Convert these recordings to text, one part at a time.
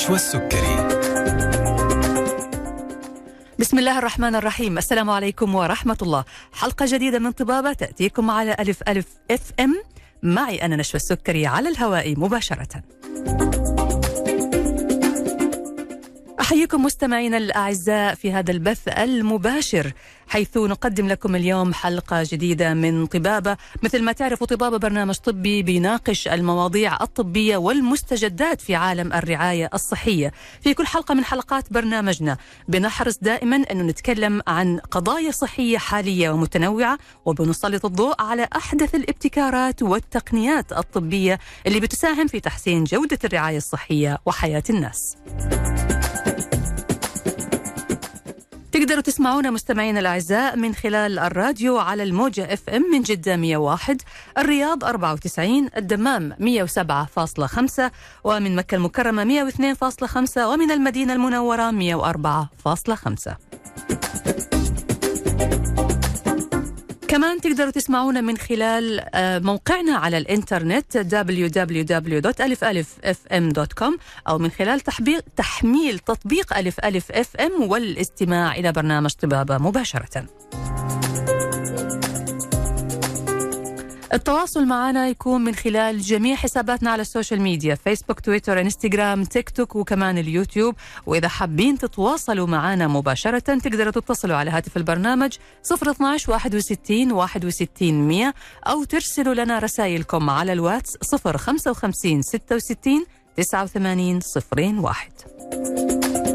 نشوى السكري بسم الله الرحمن الرحيم. السلام عليكم ورحمة الله. حلقة جديدة من طبابة تأتيكم على ألف ألف FM. معي أنا نشوى السكري على الهواء مباشرة. أحييكم مستمعينا الأعزاء في هذا البث المباشر حيث نقدم لكم اليوم حلقة جديدة من طبابة مثل ما تعرفوا طبابة برنامج طبي بيناقش المواضيع الطبية والمستجدات في عالم الرعاية الصحية. في كل حلقة من حلقات برنامجنا بنحرص دائما أنه نتكلم عن قضايا صحية حالية ومتنوعة وبنسلط الضوء على أحدث الابتكارات والتقنيات الطبية اللي بتساهم في تحسين جودة الرعاية الصحية وحياة الناس. تقدروا تسمعونا مستمعينا الأعزاء من خلال الراديو على الموجة اف ام من جدة 101 الرياض 94 الدمام 107.5 ومن مكة المكرمة 102.5 ومن المدينة المنورة 104.5 كمان تقدروا تسمعونا من خلال موقعنا على الإنترنت www.alifalifm.com أو من خلال تحميل تطبيق ألف ألف أف إم والإستماع إلى برنامج طبابة مباشرة. التواصل معنا يكون من خلال جميع حساباتنا على ال social media فيسبوك تويتر إنستغرام تيك توك وكمان اليوتيوب. وإذا حابين تتواصلوا معنا مباشرة تقدروا تتصلوا على هاتف البرنامج 012 61 61 100 أو ترسلوا لنا رسائلكم على الواتس 055 66 89 01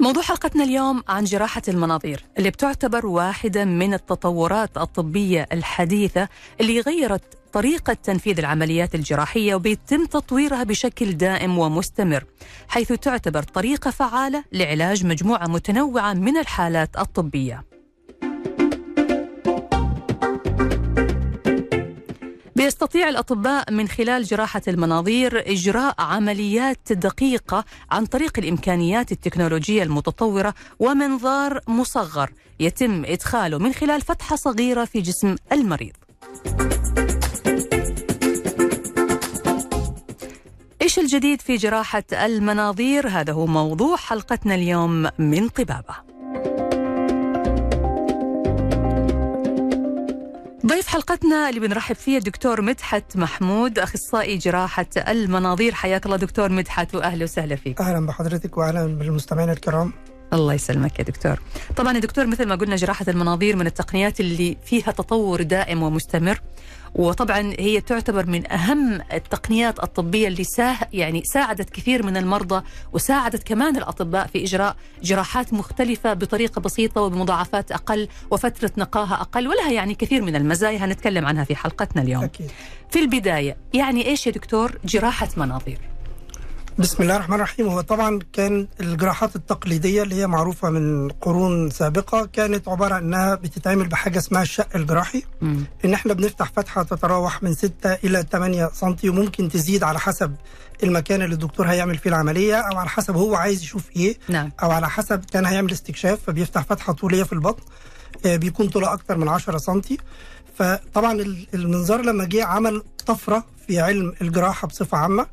موضوع حلقتنا اليوم عن جراحة المناظير اللي بتعتبر واحدة من التطورات الطبية الحديثة اللي غيرت طريقة تنفيذ العمليات الجراحية وبيتم تطويرها بشكل دائم ومستمر حيث تعتبر طريقة فعالة لعلاج مجموعة متنوعة من الحالات الطبية. بيستطيع الأطباء من خلال جراحة المناظير إجراء عمليات دقيقة عن طريق الإمكانيات التكنولوجية المتطورة ومنظار مصغر يتم إدخاله من خلال فتحة صغيرة في جسم المريض. إيش الجديد في جراحة المناظير؟ هذا هو موضوع حلقتنا اليوم من طبابة. ضيف حلقتنا اللي بنرحب فيه الدكتور مدحت محمود أخصائي جراحة المناظير. حياك الله دكتور مدحت واهلا وسهلا فيك. أهلا بحضرتك واهلا بالمستمعين الكرام. الله يسلمك يا دكتور. طبعا يا دكتور مثل ما قلنا جراحة المناظير من التقنيات اللي فيها تطور دائم ومستمر. وطبعا هي تعتبر من أهم التقنيات الطبية اللي ساه يعني ساعدت كثير من المرضى وساعدت كمان الأطباء في إجراء جراحات مختلفة بطريقة بسيطة وبمضاعفات أقل وفترة نقاهه أقل ولها يعني كثير من المزايا هنتكلم عنها في حلقتنا اليوم. أكيد. في البداية يعني إيش يا دكتور جراحة مناظير؟ بسم الله الرحمن الرحيم. هو طبعا كان الجراحات التقليدية اللي هي معروفة من قرون سابقة كانت عبارة عن إنها بتتعمل بحاجة اسمها الشق الجراحي. مم. إن إحنا بنفتح فتحة تتراوح من 6 إلى 8 سم وممكن تزيد على حسب المكان اللي الدكتور هيعمل فيه العملية أو على حسب هو عايز يشوف إيه. نعم. أو على حسب كان هيعمل استكشاف فبيفتح فتحة طولية في البطن آه، بيكون طولها أكتر من 10 سم فطبعا ال- المنظار لما جه عمل طفرة في علم الجراحة بصفة عامة.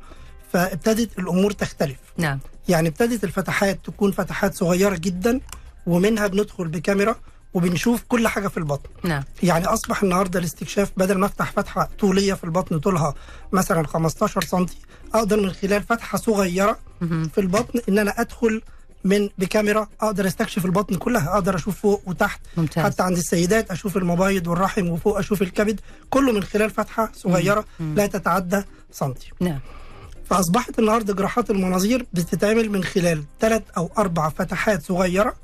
فابتدت الأمور تختلف. نعم. يعني ابتدت الفتحات تكون فتحات صغيرة جدا ومنها بندخل بكاميرا وبنشوف كل حاجة في البطن. نعم. يعني أصبح النهاردة الاستكشاف بدل ما أفتح فتحة طولية في البطن طولها مثلا 15 سم أقدر من خلال فتحة صغيرة مهم. في البطن إن أنا أدخل من بكاميرا أقدر أستكشف البطن كلها أقدر أشوف فوق وتحت. ممتاز. حتى عند السيدات أشوف المبايض والرحم وفوق أشوف الكبد كله من خلال فتحة صغيرة مم. لا تتعدى سنتي. نعم. فأصبحت النهارده جراحات المناظير بتتعمل من خلال ثلاث أو أربع فتحات صغيرة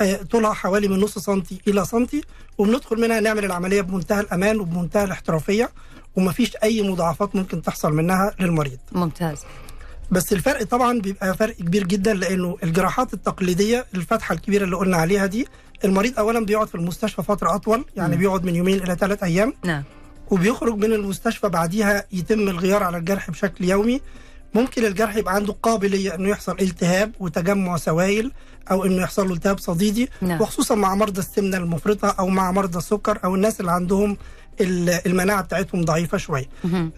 آه، طولها حوالي من نص سنتي إلى سنتي وبندخل منها نعمل العملية بمنتهى الأمان وبمنتهى الاحترافية ومفيش أي مضاعفات ممكن تحصل منها للمريض. ممتاز. بس الفرق طبعا بيبقى فرق كبير جدا لأنه الجراحات التقليدية الفتحة الكبيرة اللي قلنا عليها دي المريض اولا بيقعد في المستشفى فترة أطول يعني مم. بيقعد من يومين إلى ثلاث أيام. نعم. وبيخرج من المستشفى بعديها يتم الغيار على الجرح بشكل يومي ممكن الجرح يبقى عنده قابلية إنه يحصل التهاب وتجمع سوائل أو إنه يحصل له التهاب صديدي نعم. وخصوصا مع مرضى السمنة المفرطة أو مع مرضى السكر أو الناس اللي عندهم ال- المناعة بتاعتهم ضعيفة شوية.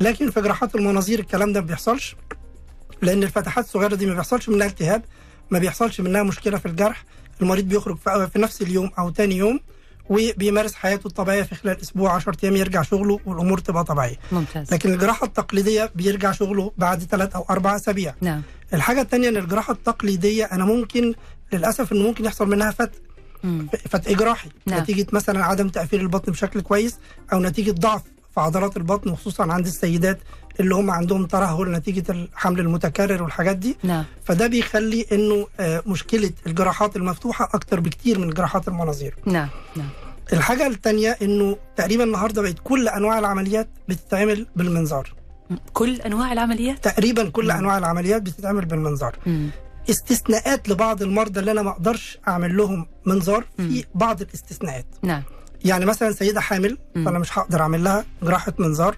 لكن في جراحات المناظير الكلام ده ما بيحصلش لأن الفتحات الصغيرة دي ما بيحصلش منها التهاب ما بيحصلش منها مشكلة في الجرح المريض بيخرج في في نفس اليوم أو تاني يوم وبيمارس حياته الطبيعية في خلال أسبوع 10 أيام يرجع شغله والأمور تبقى طبيعية. ممتاز. لكن الجراحة التقليدية بيرجع شغله بعد ثلاث أو أربع أسابيع. نعم. الحاجة الثانية إن الجراحة التقليدية أنا ممكن للأسف انه ممكن يحصل منها فتق. فتق جراحي. نعم. نتيجة مثلا عدم تقفيل البطن بشكل كويس أو نتيجة ضعف في عضلات البطن وخصوصا عند السيدات. اللي هم عندهم ترهل نتيجة الحمل المتكرر والحاجات دي. نعم. فده بيخلي إنه آه، مشكلة الجراحات المفتوحة أكتر بكتير من جراحات المناظير. نعم نعم. الحاجة الثانية إنه تقريبا النهارده بقت كل أنواع العمليات بتتعمل بالمنظار. كل أنواع العمليات؟ تقريبا كل مم. أنواع العمليات بتتعمل بالمنظار. مم. استثناءات لبعض المرضى اللي أنا ما أقدرش أعمل لهم منظار في. بعض الاستثناءات. نعم. يعني مثلا سيدة حامل مم. فأنا مش هقدر أعمل لها جراحة منظار.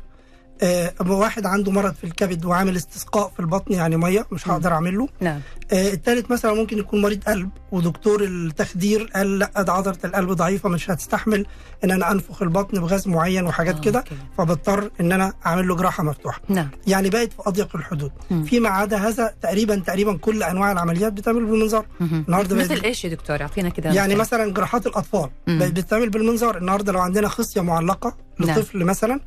آه واحد عنده مرض في الكبد وعامل استسقاء في البطن يعني مية مش. هقدر اعمل له نعم آه الثالث مثلا ممكن يكون مريض قلب ودكتور التخدير قال لا ده عضلة القلب ضعيفة مش هتستحمل إن أنا أنفخ البطن بغاز معين وحاجات آه، كده. فبضطر إن أنا أعمل له جراحة مفتوحة نعم يعني بقت في أضيق الحدود مم. فيما عدا هذا تقريبا تقريبا كل أنواع العمليات بتعمل بالمنظار. النهارده مثل إيش يا دكتور أعطينا كذا يعني. مثلا جراحات الأطفال. بقت بتتعمل بالمنظار النهارده لو عندنا خصية معلقة نعم. لطفل مثلا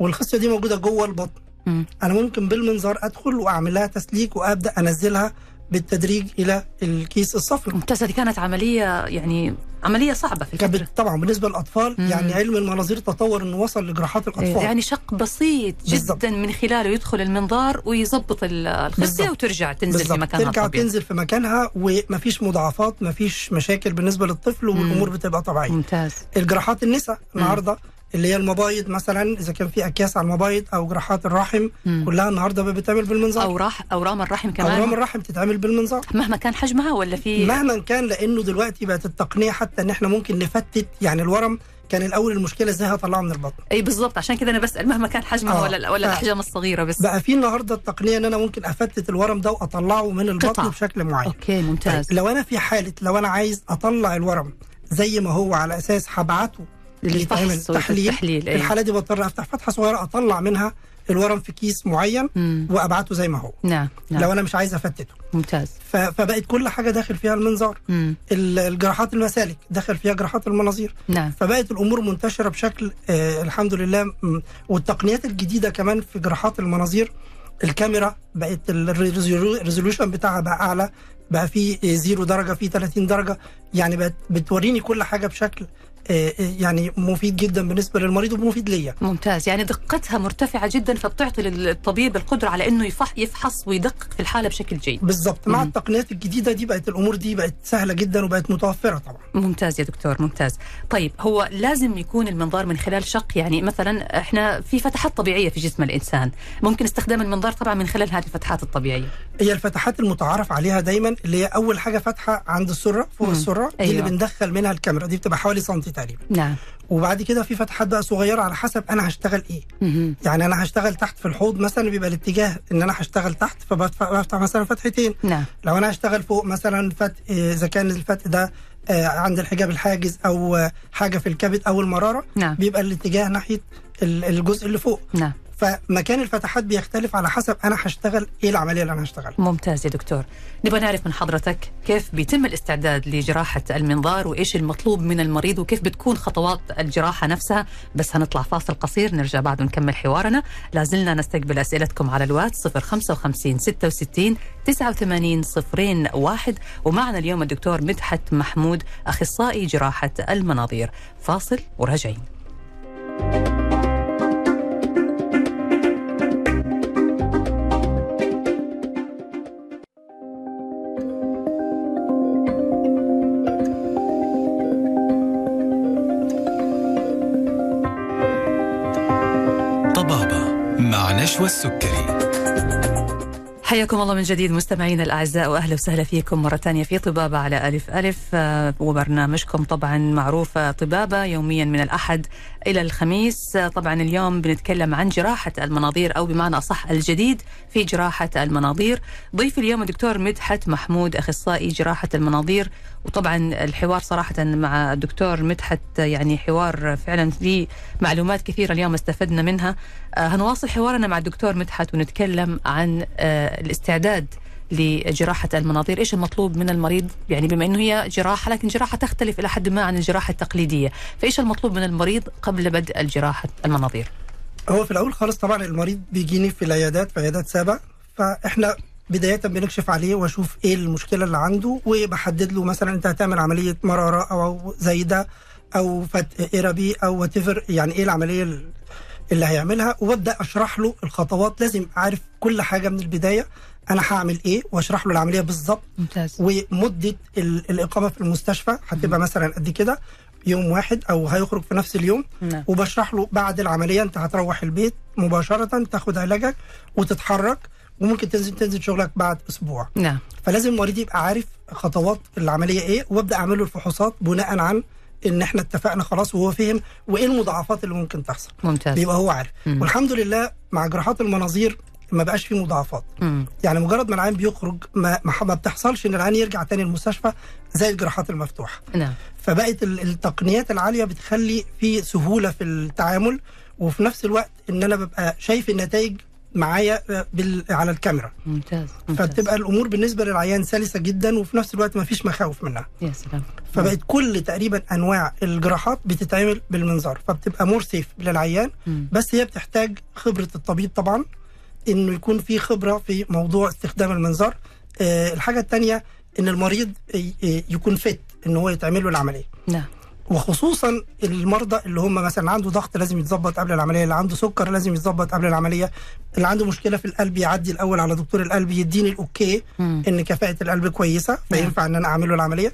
والخصيه دي موجودة جوه البطن مم. أنا ممكن بالمنظار أدخل وأعمل لها تسليك وأبدأ أنزلها بالتدريج إلى الكيس الصفري ممتاز هذه كانت عملية يعني عملية صعبة في الفترة كانت طبعا بالنسبة للأطفال مم. يعني علم المناظير تطور إنه وصل لجراحات الأطفال يعني شق بسيط بالضبط. جدا من خلاله يدخل المنظار ويظبط ال- الخصيه. وترجع تنزل في بالظبط. مكانها ترجع الطبيعي تنزل في مكانها ومفيش مضاعفات مفيش مشاكل بالنسبة للطفل والأمور بتبقى طبيعية ممتاز الجراحات النساء النهارده اللي هي المبايض مثلا إذا كان في أكياس على المبايض أو جراحات الرحم مم. كلها النهارده بتتعمل بالمنظار أو راح اورام الرحم كمان اورام الرحم تتعمل بالمنظار مهما كان حجمها ولا في مهما كان لأنه دلوقتي بقت التقنية حتى إن إحنا ممكن نفتت يعني الورم كان الأول المشكلة إزاي هطلعه من البطن إي بالضبط عشان كذا أنا بسأل مهما كان حجمها آه. ولا ولا آه. الأحجام الصغيرة بس بقى في النهارده التقنية إن أنا ممكن أفتت الورم ده وأطلعه من البطن قطع. بشكل معين okay ممتاز طيب لو أنا في حالة لو أنا عايز أطلع الورم زي ما هو على أساس هبعته يتعمل للفحص تحليل. والتحليل في أي. الحالة دي بضطر أفتح فتحة صغيرة أطلع منها الورم في كيس معين مم. وأبعته زي ما هو. نعم نعم. لو أنا مش عايز أفتته. ممتاز. فبقت كل حاجة داخل فيها المنظار. مم. الجراحات المسالك داخل فيها جراحات المناظير. نعم. فبقت الأمور منتشرة بشكل آه الحمد لله والتقنيات الجديدة كمان في جراحات المناظير. الكاميرا بقت ال resolution بتاعها بقى أعلى بقى في zero درجة في 30 درجة. يعني بقت بتوريني كل حاجة بشكل يعني مفيد جدا بالنسبة للمريض ومفيد ليا. ممتاز. يعني دقتها مرتفعة جدا فبتعطي للطبيب القدرة على أنه يفح يفحص ويدقق في الحالة بشكل جيد. بالظبط مع. التقنيات الجديدة دي بقت الأمور دي بقت سهلة جدا وبقت متوفرة طبعا. ممتاز يا دكتور ممتاز. طيب هو لازم يكون المنظار من خلال شق؟ يعني مثلا إحنا في فتحات طبيعية في جسم الإنسان. ممكن استخدام المنظار طبعا من خلال هذه الفتحات الطبيعية. هي الفتحات المتعارف عليها دايما اللي هي أول حاجة فتحه عند السرة فوق مم. السرة دي أيوة. اللي بندخل منها الكاميرا. دي بتبقى حوالي سنتي تقريبا. نعم. وبعد كده في فتحات بقى صغيرة على حسب أنا هشتغل إيه. مهم. يعني أنا هشتغل تحت في الحوض مثلا بيبقى الاتجاه إن أنا هشتغل تحت فبفتح مثلا فتحتين. نعم. لو أنا هشتغل فوق مثلا فتح إذا كان الفتح ده آه، عند الحجاب الحاجز أو حاجة في الكبد أو المرارة نعم. بيبقى الاتجاه ناحية ال- الجزء اللي فوق. نعم. فمكان الفتحات بيختلف على حسب أنا هشتغل إيه العملية اللي أنا هشتغلها. ممتاز يا دكتور. نبغى نعرف من حضرتك كيف بيتم الاستعداد لجراحة المنظار وإيش المطلوب من المريض وكيف بتكون خطوات الجراحة نفسها؟ بس هنطلع فاصل قصير نرجع بعد ونكمل حوارنا. لازلنا نستقبل أسئلتكم على الواتس 055 66 89 صفرين واحد. ومعنا اليوم الدكتور مدحت محمود أخصائي جراحة المناظير. فاصل وراجعين طبابة مع نشوى السكري حياكم الله من جديد مستمعينا الأعزاء وأهلا وسهلا فيكم مرة ثانية في طبابة على ألف ألف آه، وبرنامجكم طبعا معروف آه، طبابة يوميا من الأحد إلى الخميس. آه، طبعا اليوم بنتكلم عن جراحة المناظير أو بمعنى أصح الجديد في جراحة المناظير. ضيف اليوم الدكتور مدحت محمود أخصائي جراحة المناظير وطبعا الحوار صراحة مع الدكتور مدحت يعني حوار فعلا فيه معلومات كثيرة اليوم استفدنا منها. هنواصل حوارنا مع الدكتور مدحت ونتكلم عن الاستعداد لجراحة المناظير. إيش المطلوب من المريض؟ يعني بما أنه هي جراحة لكن جراحة تختلف إلى حد ما عن الجراحة التقليدية. فإيش المطلوب من المريض قبل بدء الجراحة المناظير؟ هو في الأول خالص طبعا المريض بيجيني في العيادات في عيادات سابع فإحنا بداية بنكشف عليه وأشوف إيه المشكلة اللي عنده وبحدد له مثلا أنت هتعمل عملية مرارة أو زايدة أو فتق اربي أو وات يعني إيه العملية اللي هيعملها وابدأ أشرح له الخطوات. لازم عارف كل حاجة من البداية أنا هعمل إيه وأشرح له العملية بالظبط. ممتاز. ومدة الإقامة في المستشفى هتبقى مثلا قد كده يوم واحد أو هيخرج في نفس اليوم. نعم. وبشرح له بعد العملية أنت هتروح البيت مباشرة تاخد علاجك وتتحرك وممكن تنزل تنزل شغلك بعد أسبوع. نعم. فلازم المريض يبقى عارف خطوات العملية إيه وأبدأ أعمل له الفحوصات بناء عن إن إحنا اتفقنا خلاص وهو فهم وإيه المضاعفات اللي ممكن تحصل. ممتاز. بيبقى هو عارف. مم. والحمد لله مع جراحات المناظير ما بقاش فيه مضاعفات. مم. يعني مجرد ما العين بيخرج ما, ما بتحصلش إن العين يرجع تاني المستشفى زي الجراحات المفتوحة. نعم. فبقت ال- التقنيات العالية بتخلي في سهولة في التعامل وفي نفس الوقت إن أنا ببقى شايف النتائج معايا بال... على الكاميرا. ممتاز, ممتاز. فبتبقى الأمور بالنسبة للعيان سلسة جدا وفي نفس الوقت ما فيش مخاوف منها. يا سلام. فبقت كل تقريبا أنواع الجراحات بتتعمل بالمنظار فبتبقى more safe للعيان. مم. بس هي بتحتاج خبرة الطبيب طبعا إنه يكون في خبرة في موضوع استخدام المنظار. آه الحاجة الثانية إن المريض يكون fit إن هو يتعمل له العملية. نعم. وخصوصا المرضى اللي هم مثلا عنده ضغط لازم يتظبط قبل العملية اللي عنده سكر لازم يتظبط قبل العملية اللي عنده مشكلة في القلب يعدي الأول على دكتور القلب يديني ال okay. إن كفاءة القلب كويسة فينفع إن أنا اعمل له العملية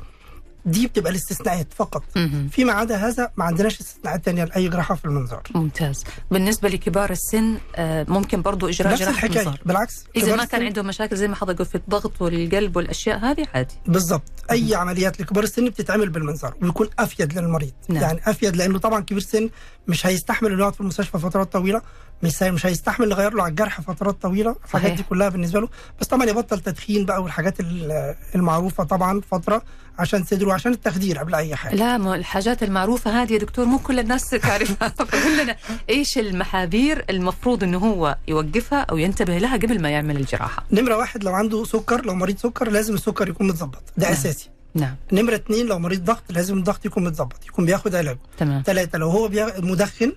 دي بتبقى الاستثناءات فقط. مم. فيما عدا هذا ما عندناش استثناءات تانية لأي جراحة في المنظار. ممتاز. بالنسبة لكبار السن آه، ممكن برضو إجراء نفس جراحة الحكاية. منظار بالعكس إذا كبار ما كان عندهم مشاكل زي ما حضرتك قلت في الضغط والقلب والأشياء هذه عادي. بالظبط أي عمليات لكبار السن بتتعمل بالمنظار ويكون أفيد للمريض. نعم. يعني أفيد لأنه طبعا كبير السن مش هيستحمل إنه يقعد في المستشفى فترات طويلة مش مش هيستحمل نغير له على الجرح فترات طويلة. الحاجات. دي كلها بالنسبة له. بس طبعا يبطل تدخين بقى والحاجات ال- المعروفة طبعا فترة. عشان صدره وعشان التخدير قبل أي حاجة. لا ما الحاجات المعروفة هذه يا دكتور مو كل الناس تعرفها. فقول لنا إيش المحاذير المفروض إنه هو يوقفها أو ينتبه لها قبل ما يعمل الجراحة؟ نمرة واحد لو عنده سكر لو مريض سكر لازم السكر يكون متظبط. ده نعم. أساسي. نعم. نمرة اتنين لو مريض ضغط لازم الضغط يكون متظبط يكون بياخد علاجه تمام. ثلاثة لو هو مدخن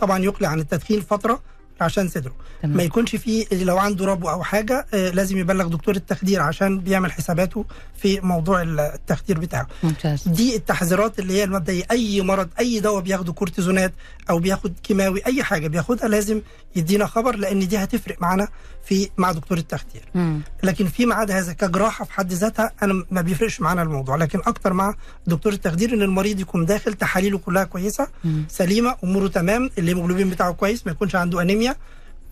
طبعا يقلع عن التدخين فترة عشان صدره. تمام. ما يكونش فيه لو عنده ربو أو حاجة آه، لازم يبلغ دكتور التخدير عشان بيعمل حساباته في موضوع التخدير بتاعه. ممتاز. دي التحذيرات اللي هي المبدئيه أي مرض أي دواء بياخده كورتيزونات أو بياخد كيماوي أي حاجة بياخدها لازم يدينا خبر لأن دي هتفرق معانا في مع دكتور التخدير. مم. لكن فيما عدا هذا كجراحة في حد ذاتها أنا ما بيفرقش معانا الموضوع. لكن أكتر مع دكتور التخدير إن المريض يكون داخل تحاليله كلها كويسة مم. سليمة أموره تمام الهيموجلوبين بتاعه كويس ما يكونش عنده أنيميا.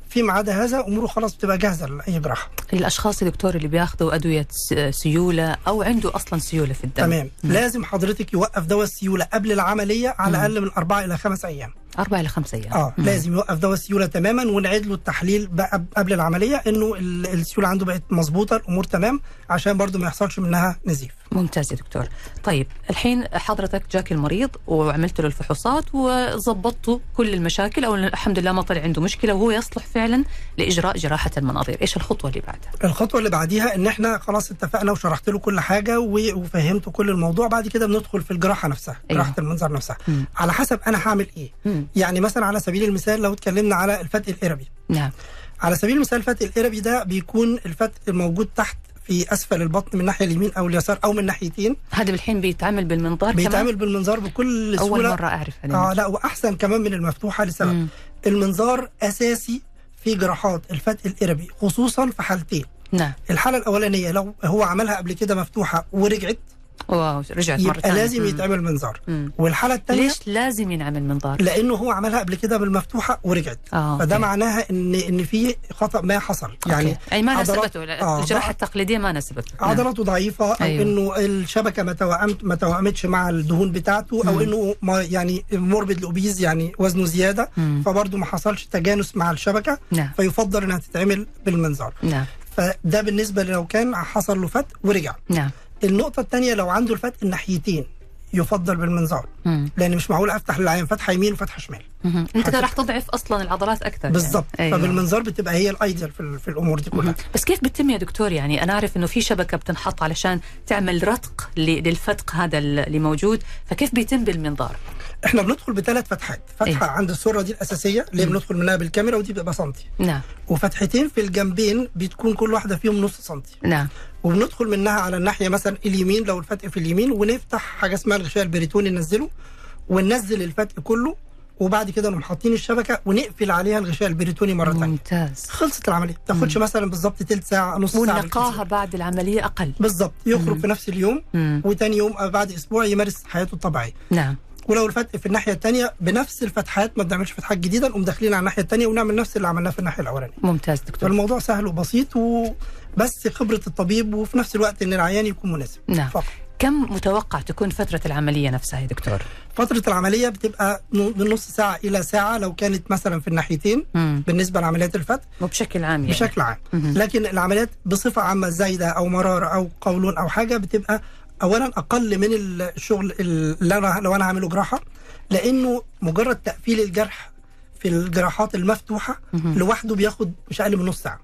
فيما عدا هذا أموره خلاص بتبقى جاهزة لأي جراحة. الأشخاص يا دكتور اللي بياخذوا أدوية س- سيولة أو عنده أصلا سيولة في الدم. تمام. لازم حضرتك يوقف دواء السيولة قبل العملية على الأقل من أربعة إلى خمس أيام. أربعة إلى خمسة أيام آه مم. لازم يوقف دواء السيولة تماما ونعيد له التحليل قبل العملية إنه ال- السيولة عنده بقت مظبوطة الأمور تمام عشان برضو ما يحصلش منها نزيف ممتاز يا دكتور طيب الحين حضرتك جاك المريض وعملت له الفحوصات وظبطتوا كل المشاكل أو الحمد لله ما طلع عنده مشكلة وهو يصلح فعلا لإجراء جراحة المناظير إيش الخطوة اللي بعدها الخطوة اللي بعديها إن إحنا خلاص اتفقنا وشرحت له كل حاجة و- وفهمته كل الموضوع بعد كده بندخل في الجراحة نفسها أيوة. جراحه المنظر نفسها مم. على حسب أنا هعمل إيه مم. يعني مثلا على سبيل المثال لو اتكلمنا على الفتق الاربي نعم. على سبيل المثال الفتق الاربي ده بيكون الفتق الموجود تحت في أسفل البطن من الناحيه اليمين أو اليسار أو من ناحيتين. هذا الحين بيتعامل بالمنظار بيتعمل بالمنظار بكل كمان سهولة. اول مرة أعرف آه لا وأحسن كمان من المفتوحة لسبب. مم. المنظار أساسي في جراحات الفتق الإربي خصوصا في حالتين. نعم. الحالة الأولانية لو هو عملها قبل كده مفتوحة ورجعت واو رجعت مرة يبقى ثانية لازم. يتعمل منظار. والحالة الثانية ليش لازم ينعمل منظار؟ لأنه هو عملها قبل كده بالمفتوحة ورجعت آه فده okay. معناها إن إن في خطأ ما حصل يعني يعني أي ما لا، آه، الجراحة التقليدية ما ناسبته نعم. عضلاته ضعيفة أو أيوه. إنه الشبكة ما تواءمت ما تواءمتش مع الدهون بتاعته أو مم. إنه ما يعني morbid obese يعني وزنه زيادة مم. فبرضه ما حصلش تجانس مع الشبكة نعم فيفضل إنها تتعمل بالمنظار نعم فده بالنسبة لو كان حصل له فتق ورجع نعم النقطة الثانية لو عنده الفتق الناحيتين يفضل بالمنظار. لأن مش معقول أفتح للعين فتحه يمين وفتحه شمال. أنت كده راح تضعف أصلا العضلات أكثر بالظبط يعني. أيوة. فبالمنظار بتبقى هي الأيديال في, في الأمور دي كلها. بس كيف بتتم يا دكتور يعني أنا أعرف إنه في شبكة بتنحط علشان تعمل رتق للفتق هذا اللي موجود فكيف بيتم بالمنظار إحنا بندخل بثلاث فتحات. فتحة إيه. عند السره دي الأساسية اللي. بندخل منها بالكاميرا ودي بتبقى سنتي نعم. وفتحتين في الجنبين بتكون كل واحدة فيهم نص سنتي. نعم. وبندخل منها على الناحية مثلا اليمين لو الفتق في اليمين ونفتح حاجة اسمها الغشاء البريتوني ننزله وننزل الفتق كله وبعد كده نقوم حاطين الشبكة ونقفل عليها الغشاء البريتوني مرة ثانية ممتاز. خلصت العملية. ما تاخدش مثلا بالظبط تلت ساعة نص ساعة ونقاهة. بعد العملية أقل. بالظبط. يخرج مم. في نفس اليوم. وتاني يوم أو بعد أسبوع يمارس حياته الطبيعية. نعم. ولو الفتق في الناحية الثانية بنفس الفتحات ما بنعملش فتحات جديدة نقوم داخلين على الناحية الثانية ونعمل نفس اللي عملناه في الناحية الأولانية. ممتاز دكتور. فالموضوع سهل وبسيط وبس خبرة الطبيب وفي نفس الوقت إن العيان يكون مناسب. نعم. فقط. كم متوقع تكون فترة العملية نفسها يا دكتور؟ فترة العملية بتبقى من نص ساعة إلى ساعة لو كانت مثلا في الناحيتين مم. بالنسبة لعمليات الفتق وبشكل عام يعني. بشكل عام. مهم. لكن العمليات بصفة عامة زايدة أو مرارة أو قولون أو حاجة بتبقى اولا أقل من الشغل اللي أنا لو أنا هعمله جراحة لأنه مجرد تقفيل الجرح في الجراحات المفتوحة. لوحده بياخد مش أقل من نص ساعة.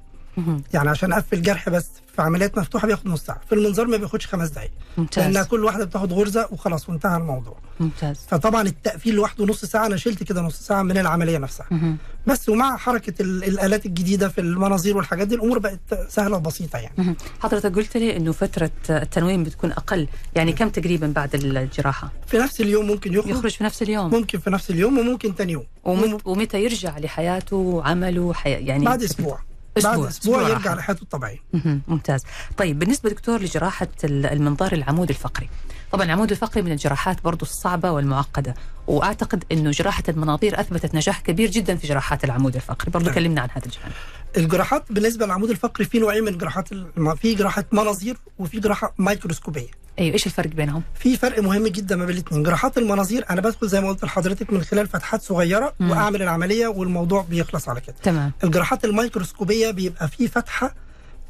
يعني عشان أقفل جرح بس في عمليات مفتوحة بياخد نص ساعة في المنظار ما بياخدش خمس دقائق لأنها ممتاز كل واحدة بتاخد غرزة وخلاص وانتهى الموضوع. ممتاز. فطبعا التقفيل لوحده نص ساعة أنا شلت كده نص ساعة من العملية نفسها. مهم. بس ومع حركة ال- الآلات الجديدة في المناظير والحاجات دي الأمور بقت سهلة وبسيطة يعني. مهم. حضرتك قلت لي إنه فترة التنويم بتكون أقل يعني كم تقريبا بعد الجراحة؟ في نفس اليوم ممكن يخرج, يخرج في نفس اليوم. ممكن في نفس اليوم وممكن تاني يوم. ومت... ومتى يرجع لحياته وعمله حي... يعني بعد أسبوع. أسبوع. بعد أسبوع أسبوع يرجع. لحياته الطبيعية مهم. ممتاز طيب بالنسبة دكتور لجراحة ال- المنظار العمود الفقري طبعا العمود الفقري من الجراحات برضو الصعبة والمعقدة وأعتقد أنه جراحة المناظير أثبتت نجاح كبير جدا في جراحات العمود الفقري. برضو نعم. كلمنا عن هذا الجانب. الجراحات بالنسبة للعمود الفقري في نوعين من جراحات الم- في جراحة مناظير وفي جراحة مايكروسكوبية. أيوة إيش الفرق بينهم؟ في فرق مهم جدا ما بين الاثنين جراحات المناظير أنا بدخل زي ما قلت لحضرتك من خلال فتحات صغيرة مم. وأعمل العملية والموضوع بيخلص على كده. تمام. الجراحات الميكروسكوبيه بيبقى في فتحة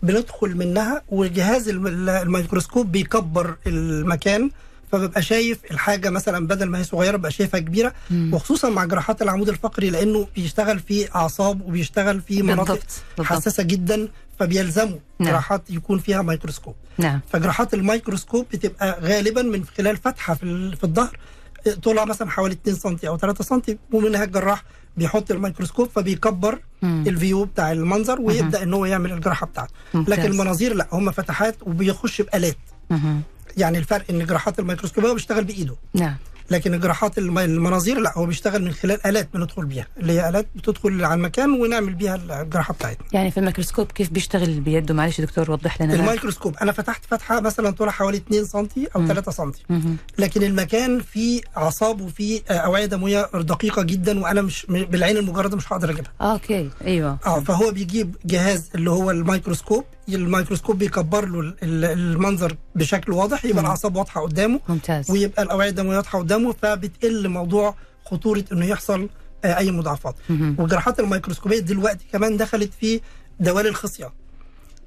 بندخل منها وجهاز الم- الميكروسكوب بيكبر المكان فببقى شايف الحاجة مثلا بدل ما هي صغيرة ببقى شايفها كبيرة مم. وخصوصا مع جراحات العمود الفقري لأنه بيشتغل في أعصاب وبيشتغل في مناطق بالضبط بالضبط حساسة جدا فبيلزموا نعم. جراحات يكون فيها ميكروسكوب نعم فجراحات الميكروسكوب بتبقى غالبا من خلال فتحة في الظهر طولها مثلا حوالي 2 سم أو 3 سم ومنها الجراح بيحط الميكروسكوب فبيكبر مم. ال view بتاع المنظر ويبدأ إن هو يعمل الجراحة بتاعته. لكن المناظير لا هم فتحات وبيخش بآلات. يعني الفرق إن جراحات الميكروسكوبيه هو بيشتغل بإيده نعم لكن الجراحات الم- المناظير لا هو بيشتغل من خلال آلات بندخل بيها اللي هي آلات بتدخل على المكان ونعمل بيها الجراحة بتاعتنا. يعني في الميكروسكوب كيف بيشتغل بيده؟ معلش دكتور وضح لنا الميكروسكوب أنا فتحت فتحة مثلا طولها حوالي 2 سم أو مم. 3 سم. لكن المكان فيه أعصاب وفيه اوعيه دمويه دقيقة جدا وأنا مش بالعين المجردة مش هقدر أجيبها. okay أيوة. آه فهو بيجيب جهاز اللي هو الميكروسكوب الميكروسكوب بيكبر له ال- ال- المنظر بشكل واضح يبقى. الأعصاب واضحة قدامه ممتاز. ويبقى الاوعيه الدمويه واضحة قدامه فبتقل موضوع خطورة إنه يحصل آه، أي مضاعفات. والجراحات الميكروسكوبية دلوقتي كمان دخلت في دوال الخصية.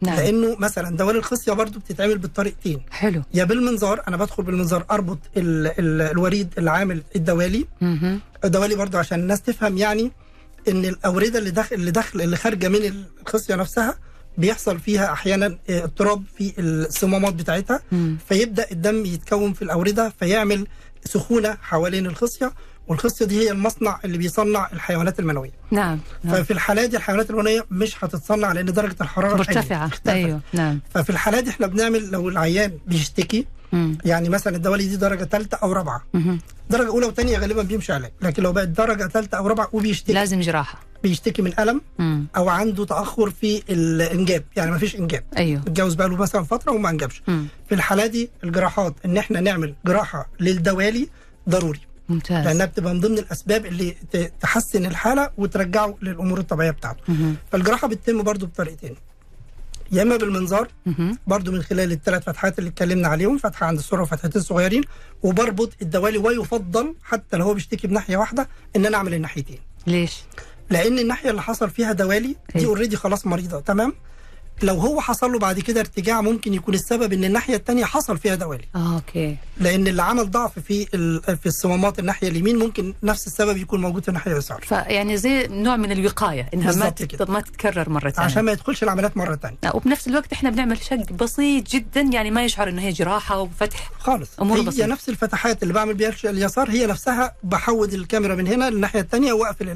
نعم. لأنه مثلا دوال الخصية برضو بتتعمل بالطريقتين. حلو. يا بالمنظار أنا بدخل بالمنظار أربط ال ال الوريد اللي عامل الدوالي. مهم. الدوالي برضو عشان الناس تفهم يعني إن الأوردة اللي داخل اللي داخل اللي خارجة من الخصية نفسها بيحصل فيها أحيانا آه، اضطراب في الصمامات بتاعتها. مم. فيبدأ الدم يتكون في الأوردة فيعمل سخونة حوالين الخصية والخصية دي هي المصنع اللي بيصنع الحيوانات المنوية نعم نعم. ففي الحالة دي الحيوانات المنوية مش هتتصنع لأن درجة الحرارة مرتفعة اختلفت. أيوة نعم ففي الحالات دي إحنا بنعمل لو العيان بيشتكي مم. يعني مثلا الدوالي دي درجة ثالثه أو رابعة. درجة أولى وثانيه غالبا بيمشي علاج لكن لو بقت درجة ثالثه أو رابعة وبيشتكي لازم جراحة بيشتكي من ألم مم. أو عنده تأخر في الإنجاب يعني ما فيش إنجاب أيوه متجوز بقاله مثلا فترة وما انجبش مم. في الحالة دي الجراحات إن إحنا نعمل جراحة للدوالي ضروري ممتاز لأنها بتبقى من ضمن الأسباب اللي تحسن الحالة وترجعه للأمور الطبيعية بتاعته. فالجراحة بتتم برضو بطريقتين يا إما بالمنظار. برضو من خلال الثلاث فتحات اللي اتكلمنا عليهم فتحة عند السره وفتحتين صغيرين وبربط الدوالي ويفضل حتى لو هو بيشتكي بناحيه واحدة إن أنا أعمل الناحيتين ليش؟ لأن الناحية اللي حصل فيها دوالي دي. already خلاص مريضة تمام لو هو حصل له بعد كده ارتجاع ممكن يكون السبب إن الناحية الثانية حصل فيها دوالي آه okay لأن اللي عمل ضعف في في الصمامات الناحية اليمين ممكن نفس السبب يكون موجود في الناحية اليسار فيعني زي نوع من الوقاية إنها ما. كده. ما تتكرر مرة ثانية عشان ما يدخلش العمليات مرة ثانية وبنفس الوقت إحنا بنعمل شق بسيط جدا يعني ما يشعر إنه هي جراحة وفتح خالص أمور هي بسيطة. نفس الفتحات اللي بعمل بيها اليسار هي نفسها بحود الكاميرا من هنا للناحية الثانية وأقفل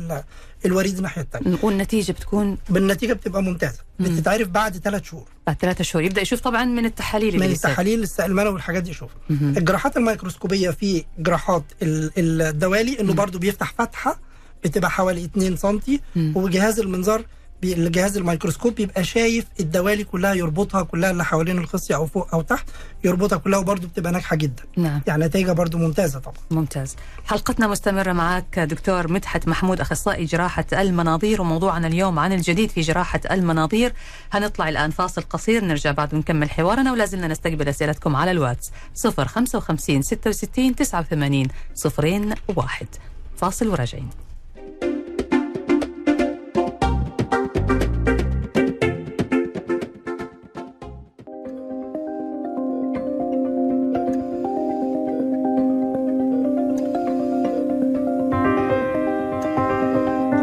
الوريد الناحيه الثانية والنتيجه بتكون بالنتيجة بتبقى ممتازة. بتتعرف بعد ثلاث شهور. بعد ثلاثة شهور. يبدأ يشوف طبعا من التحاليل من. التحاليل السائل المنوي والحاجات دي يشوفها. الجراحات الميكروسكوبية في جراحات ال- الدوالي إنه برضو بيفتح فتحة بتبقى حوالي 2 سم وجهاز المنظار الجهاز الميكروسكوب بيبقى شايف الدوالي كلها يربطها كلها اللي حوالين الخصيه أو فوق أو تحت يربطها كلها وبرضو بتبقى ناجحة جدا. نعم. يعني نتائجها برضو ممتازة طبعا. ممتاز. حلقتنا مستمرة معك دكتور مدحت محمود أخصائي جراحة المناظير وموضوعنا اليوم عن الجديد في جراحة المناظير. هنطلع الآن فاصل قصير نرجع بعد ونكمل حوارنا ولازلنا نستقبل أسئلتكم على الواتس 055 66 89 صفرين واحد. فاصل وراجعين.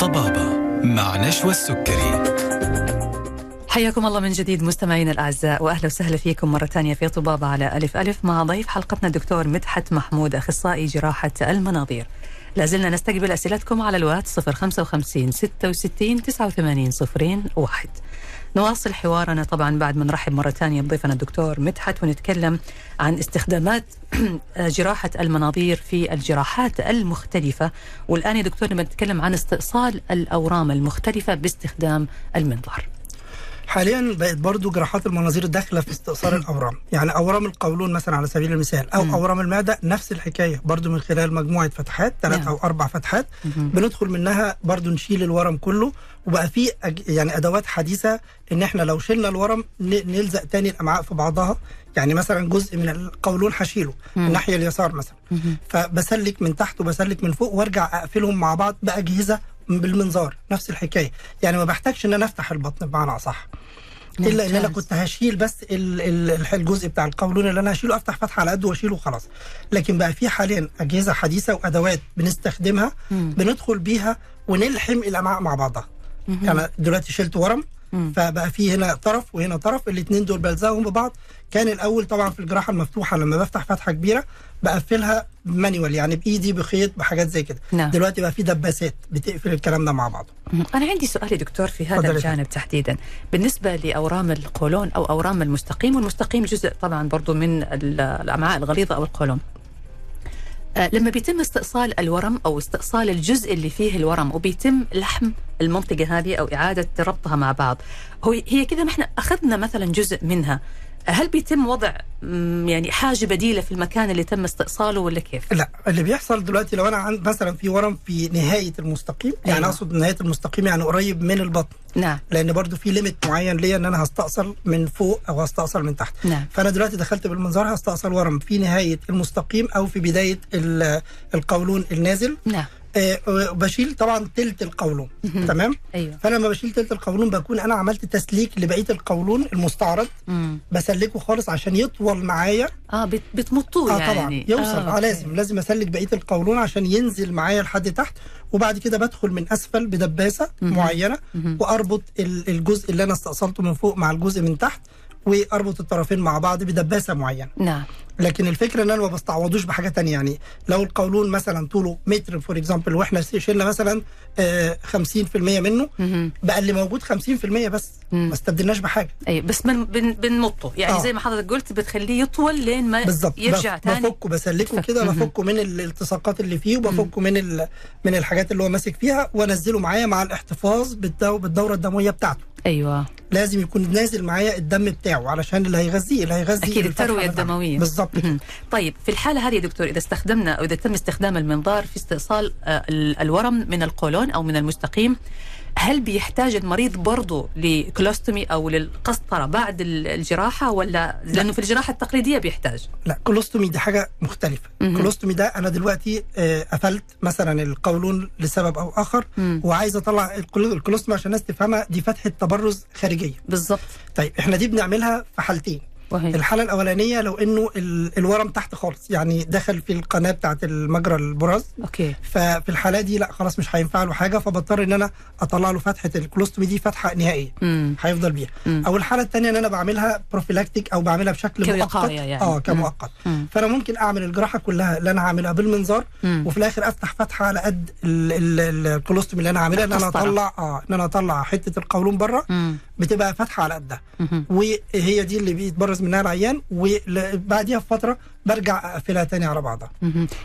طبابة مع نشوى السكري حياكم الله من جديد مستمعينا الأعزاء وأهلا وسهلا فيكم مرة ثانية في طبابة على ألف ألف مع ضيف حلقتنا الدكتور مدحت محمود أخصائي جراحة المناظير. لازلنا نستقبل أسئلتكم على الواتس 055 66 89 صفرين واحد. نواصل حوارنا طبعا بعد ما نرحب مرة ثانية بضيفنا الدكتور مدحت ونتكلم عن استخدامات جراحة المناظير في الجراحات المختلفة والآن يا دكتور نبغى نتكلم عن استئصال الأورام المختلفة باستخدام المنظار. حاليا بقت برضو جراحات المناظير داخلة في استئصال الأورام. يعني أورام القولون مثلا على سبيل المثال أو مم. أورام المعدة نفس الحكاية برضو من خلال مجموعة فتحات ثلاث نعم. أو أربع فتحات بندخل منها برضو نشيل الورم كله وبقى في أج- يعني أدوات حديثة إن إحنا لو شلنا الورم ن- نلزق تاني الأمعاء في بعضها. يعني مثلا جزء من القولون هشيله الناحيه اليسار مثلا. فبسلك من تحت وبسلك من فوق وأرجع أقفلهم مع بعض بأجهزة بالمنظار نفس الحكاية. يعني ما بحتاجش إن أنا أفتح البطن بمعنى أصح. إلا إن أنا. كنت هشيل بس الجزء بتاع القولون اللي أنا هشيله أفتح فتحة على قده وأشيله وخلاص. لكن بقى في حاليا أجهزة حديثة وأدوات بنستخدمها مم. بندخل بيها ونلحم الأمعاء مع بعضها. يعني دلوقتي شلت ورم مم. فبقى في هنا طرف وهنا طرف الاثنين دول بلزقهم ببعض كان الأول طبعا في الجراحة المفتوحة لما بفتح فتحة كبيرة بقفلها مانيوال يعني بإيدي بخيط بحاجات زي كده نعم. دلوقتي بقى في دباسات بتقفل الكلام ده مع بعضه. أنا عندي سؤال يا دكتور في هذا الجانب تحديدا بالنسبة لأورام القولون أو أورام المستقيم والمستقيم جزء طبعا برضو من ال- الأمعاء الغليظة أو القولون لما بيتم استئصال الورم أو استئصال الجزء اللي فيه الورم وبيتم لحم المنطقة هذه أو إعادة ربطها مع بعض هو هي كذا ما إحنا أخذنا مثلا جزء منها هل بيتم وضع يعني حاجة بديلة في المكان اللي تم استئصاله ولا كيف؟ لا اللي بيحصل دلوقتي لو أنا عند مثلا في ورم في نهاية المستقيم يعني أيوة. أقصد نهاية المستقيم يعني قريب من البطن نعم لأن برضو في limit معين ليا إن أنا هستأصل من فوق أو هستأصل من تحت نعم. فأنا دلوقتي دخلت بالمنظار هستأصل ورم في نهاية المستقيم أو في بداية ال- القولون النازل نعم آه، وبشيل طبعا تلت القولون تمام؟ أيوه. فأنا لما بشيل تلت القولون بكون أنا عملت تسليك لبقية القولون المستعرض. مم. بسلكه خالص عشان يطول معايا. آه بت- بتمطوه آه يعني. طبعا يوصل. آه أوكي. لازم لازم أسلك بقية القولون عشان ينزل معايا لحد تحت. وبعد كده بدخل من أسفل بدباسة معينة. وأربط ال- الجزء اللي أنا استأصلته من فوق مع الجزء من تحت. وأربط الطرفين مع بعض بدباسة معينة. نعم. لكن الفكرة إن أنا ما بستعوضوش بحاجة تانية يعني لو القولون مثلا طوله متر for example وإحنا شلنا مثلا آه، 50% منه مهم. بقى اللي موجود 50% بس. ما استبدلناش بحاجة أي بس بن بن بنمطه يعني آه. زي ما حضرتك قلت بتخليه يطول لين ما بالظبط يرجع بف- تاني بفكه بسلكه. كده. بفكه من الالتصاقات اللي فيه وبفكه من ال... من الحاجات اللي هو ماسك فيها وأنزله معايا مع الاحتفاظ بالدو... بالدورة الدموية بتاعته أيوه لازم يكون نازل معايا الدم بتاعه علشان اللي هيغذيه اللي هيغذي أكيد التروية. الدموية بالظبط مهم. طيب في الحالة هذه يا دكتور إذا استخدمنا أو إذا تم استخدام المنظار في استئصال آه، ال- الورم من القولون أو من المستقيم هل بيحتاج المريض برضه ل colostomy أو للقسطرة بعد ال- الجراحة ولا لأنه في الجراحة التقليدية بيحتاج؟ لا colostomy دي حاجة مختلفة. مهم. colostomy ده أنا دلوقتي آه، قفلت مثلا القولون لسبب أو آخر مم. وعايز أطلع ال colo- ال colostomy عشان الناس تفهمها دي فتحة تبرز خارجية. بالضبط. طيب إحنا دي بنعملها في حالتين. وهي الحالة الأولانية لو إنه ال- الورم تحت خالص يعني دخل في القناة بتاعت المجرى البراز okay ففي الحالة دي لا خلاص مش هينفع له حاجة فبضطر إن أنا أطلع له فتحة ال colostomy دي فتحة نهائية هيفضل بيها. أو الحالة الثانية إن أنا بعملها prophylactic أو بعملها بشكل مؤقت يعني. آه. كمؤقت مم. فأنا ممكن أعمل الجراحة كلها اللي أنا هعملها بالمنظار مم. وفي الآخر أفتح فتحة على قد ال- ال- ال colostomy اللي أنا عاملها إن أنا. أطلع آه إن أنا أطلع حتة القولون بره. بتبقى فتحه على قدها. وهي دي اللي بيتبرز منها العيان وبعديها بفترة برجع أقفلها تاني على بعضها.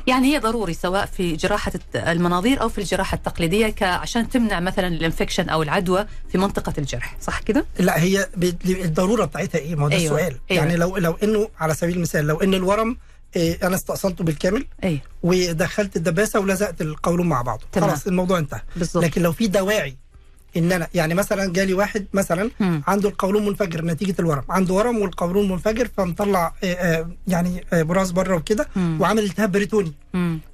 يعني هي ضروري سواء في جراحة الت- المناظير أو في الجراحة التقليدية ك- عشان تمنع مثلا ال infection أو العدوى في منطقة الجرح صح كده؟ لا هي الضرورة بتاعتها إيه؟ ما هو ده أيوة. السؤال أيوة. يعني لو لو إنه على سبيل المثال لو إن الورم إيه أنا استأصلته بالكامل أي ودخلت الدباسة ولزقت القولون مع بعضه تمام. خلاص الموضوع انتهى لكن لو في دواعي إن أنا يعني مثلا جالي واحد مثلا مم. عنده القولون منفجر نتيجة الورم عنده ورم والقولون منفجر فمطلع آه، آه، يعني آه، براز بره وكده. وعامل التهاب بريتوني.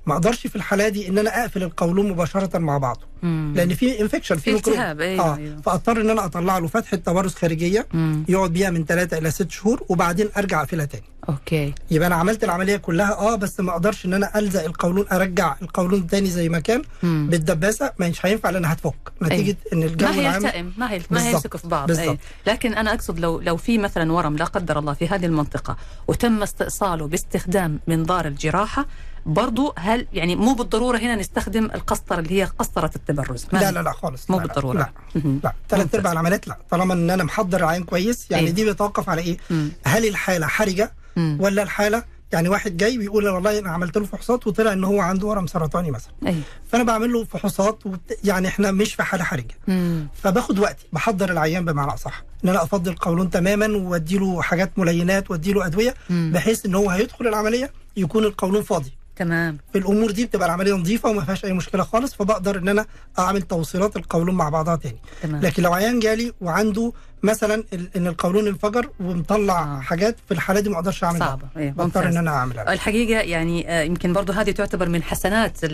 ما أقدرش في الحالة دي إن أنا أقفل القولون مباشرة مع بعضه مم. لأن في infection في ميكروب. التهاب، أيوة، آه أيوة. فأضطر إن أنا أطلع له فتحه تبرز خارجية مم. يقعد بيها من 3 إلى 6 شهور وبعدين أرجع أقفلها تاني okay يبقى أنا عملت العملية كلها آه بس ما أقدرش إن أنا ألزق القولون أرجع القولون تاني زي ما كان مم. بالدباسة مش هينفع لأن هتفك نتيجه إن الجو ما هيلتئم ما هي ما في بعض أي. بالظبط. لكن أنا أقصد لو لو في مثلا ورم لا قدر الله في هذه المنطقة وتم استئصاله باستخدام منظار الجراحة برضو هل يعني مو بالضرورة هنا نستخدم القسطرة اللي هي قسطرة التبرز ما لا؟ لا لا خالص مو لا لا، بالضرورة. لا مهم. لا ثلاث. أرباع العمليات لا طالما إن أنا محضر العين كويس يعني أيوة. دي بيتوقف على إيه مم. هل الحالة حرجة مم. ولا الحالة؟ يعني واحد جاي بيقول والله أنا عملت له فحوصات وطلع إن هو عنده ورم سرطاني مثلا. اي فأنا بعمل له فحوصات وبت... يعني إحنا مش في حالة حرجة. مم. فباخد وقتي بحضر العيان بمعنى أصح. إن أنا افضي القولون تماما وأدي له حاجات ملينات وأدي له أدوية مم. بحيث إن هو هيدخل العملية يكون القولون فاضي. تمام. في الأمور دي بتبقى العملية نظيفة وما فيهاش أي مشكلة خالص فبقدر إن أنا أعمل توصيلات القولون مع بعضها تاني. تمام. لكن لو عيان جالي وعنده مثلا إن القولون انفجر ومطلع. حاجات في الحاله دي ما أقدرش اعمل صعبة. إيه، بضطر. إن أنا أعملها. الحقيقة يعني آه، يمكن برضو هذه تعتبر من حسنات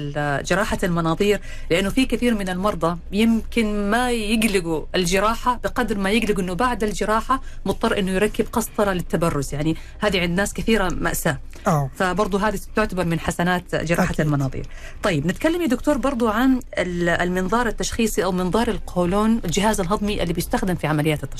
جراحة المناظير لأنه في كثير من المرضى يمكن ما يقلقوا الجراحة بقدر ما يقلقوا أنه بعد الجراحة مضطر أنه يركب قسطرة للتبرز. يعني هذه عند ناس كثيرة مأساة. آه. فبرضو هذه تعتبر من حسنات جراحة أكيد. المناظير. طيب نتكلم يا دكتور برضو عن ال- المنظار التشخيصي أو منظار القولون الجهاز الهضمي اللي بيستخدم في عمليات التشخيص.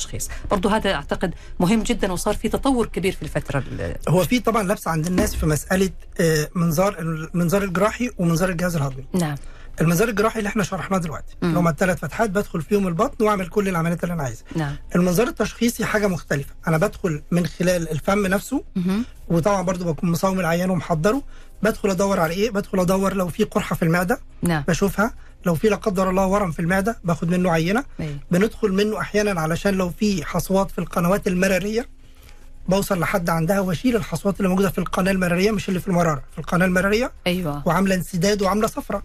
برضو هذا أعتقد مهم جدا وصار في تطور كبير في الفترة ال- هو في طبعا لبس عند الناس في مسألة آه، منظار المنظار الجراحي ومنظار الجهاز الهضمي. نعم. المنظار الجراحي اللي إحنا شرحناه دلوقتي. مم. اللي هم الثلاث فتحات بدخل فيهم البطن واعمل كل العمليات اللي أنا عايزها. نعم. المنظار التشخيصي حاجة مختلفة. أنا بدخل من خلال الفم نفسه مهم. وطبعا برضو بكون مصوم العيان ومحضره. بدخل أدور على إيه؟ بدخل أدور لو في قرحة في المعدة. نعم. بشوفها. لو في لا قدر الله ورم في المعدة باخد منه عينة. أي. بندخل منه أحيانا علشان لو في حصوات في القنوات المرارية بوصل لحد عندها واشيل الحصوات اللي موجودة في القناة المرارية مش اللي في المرارة في القناة المرارية. أيوه. وعاملة انسداد وعاملة صفرة.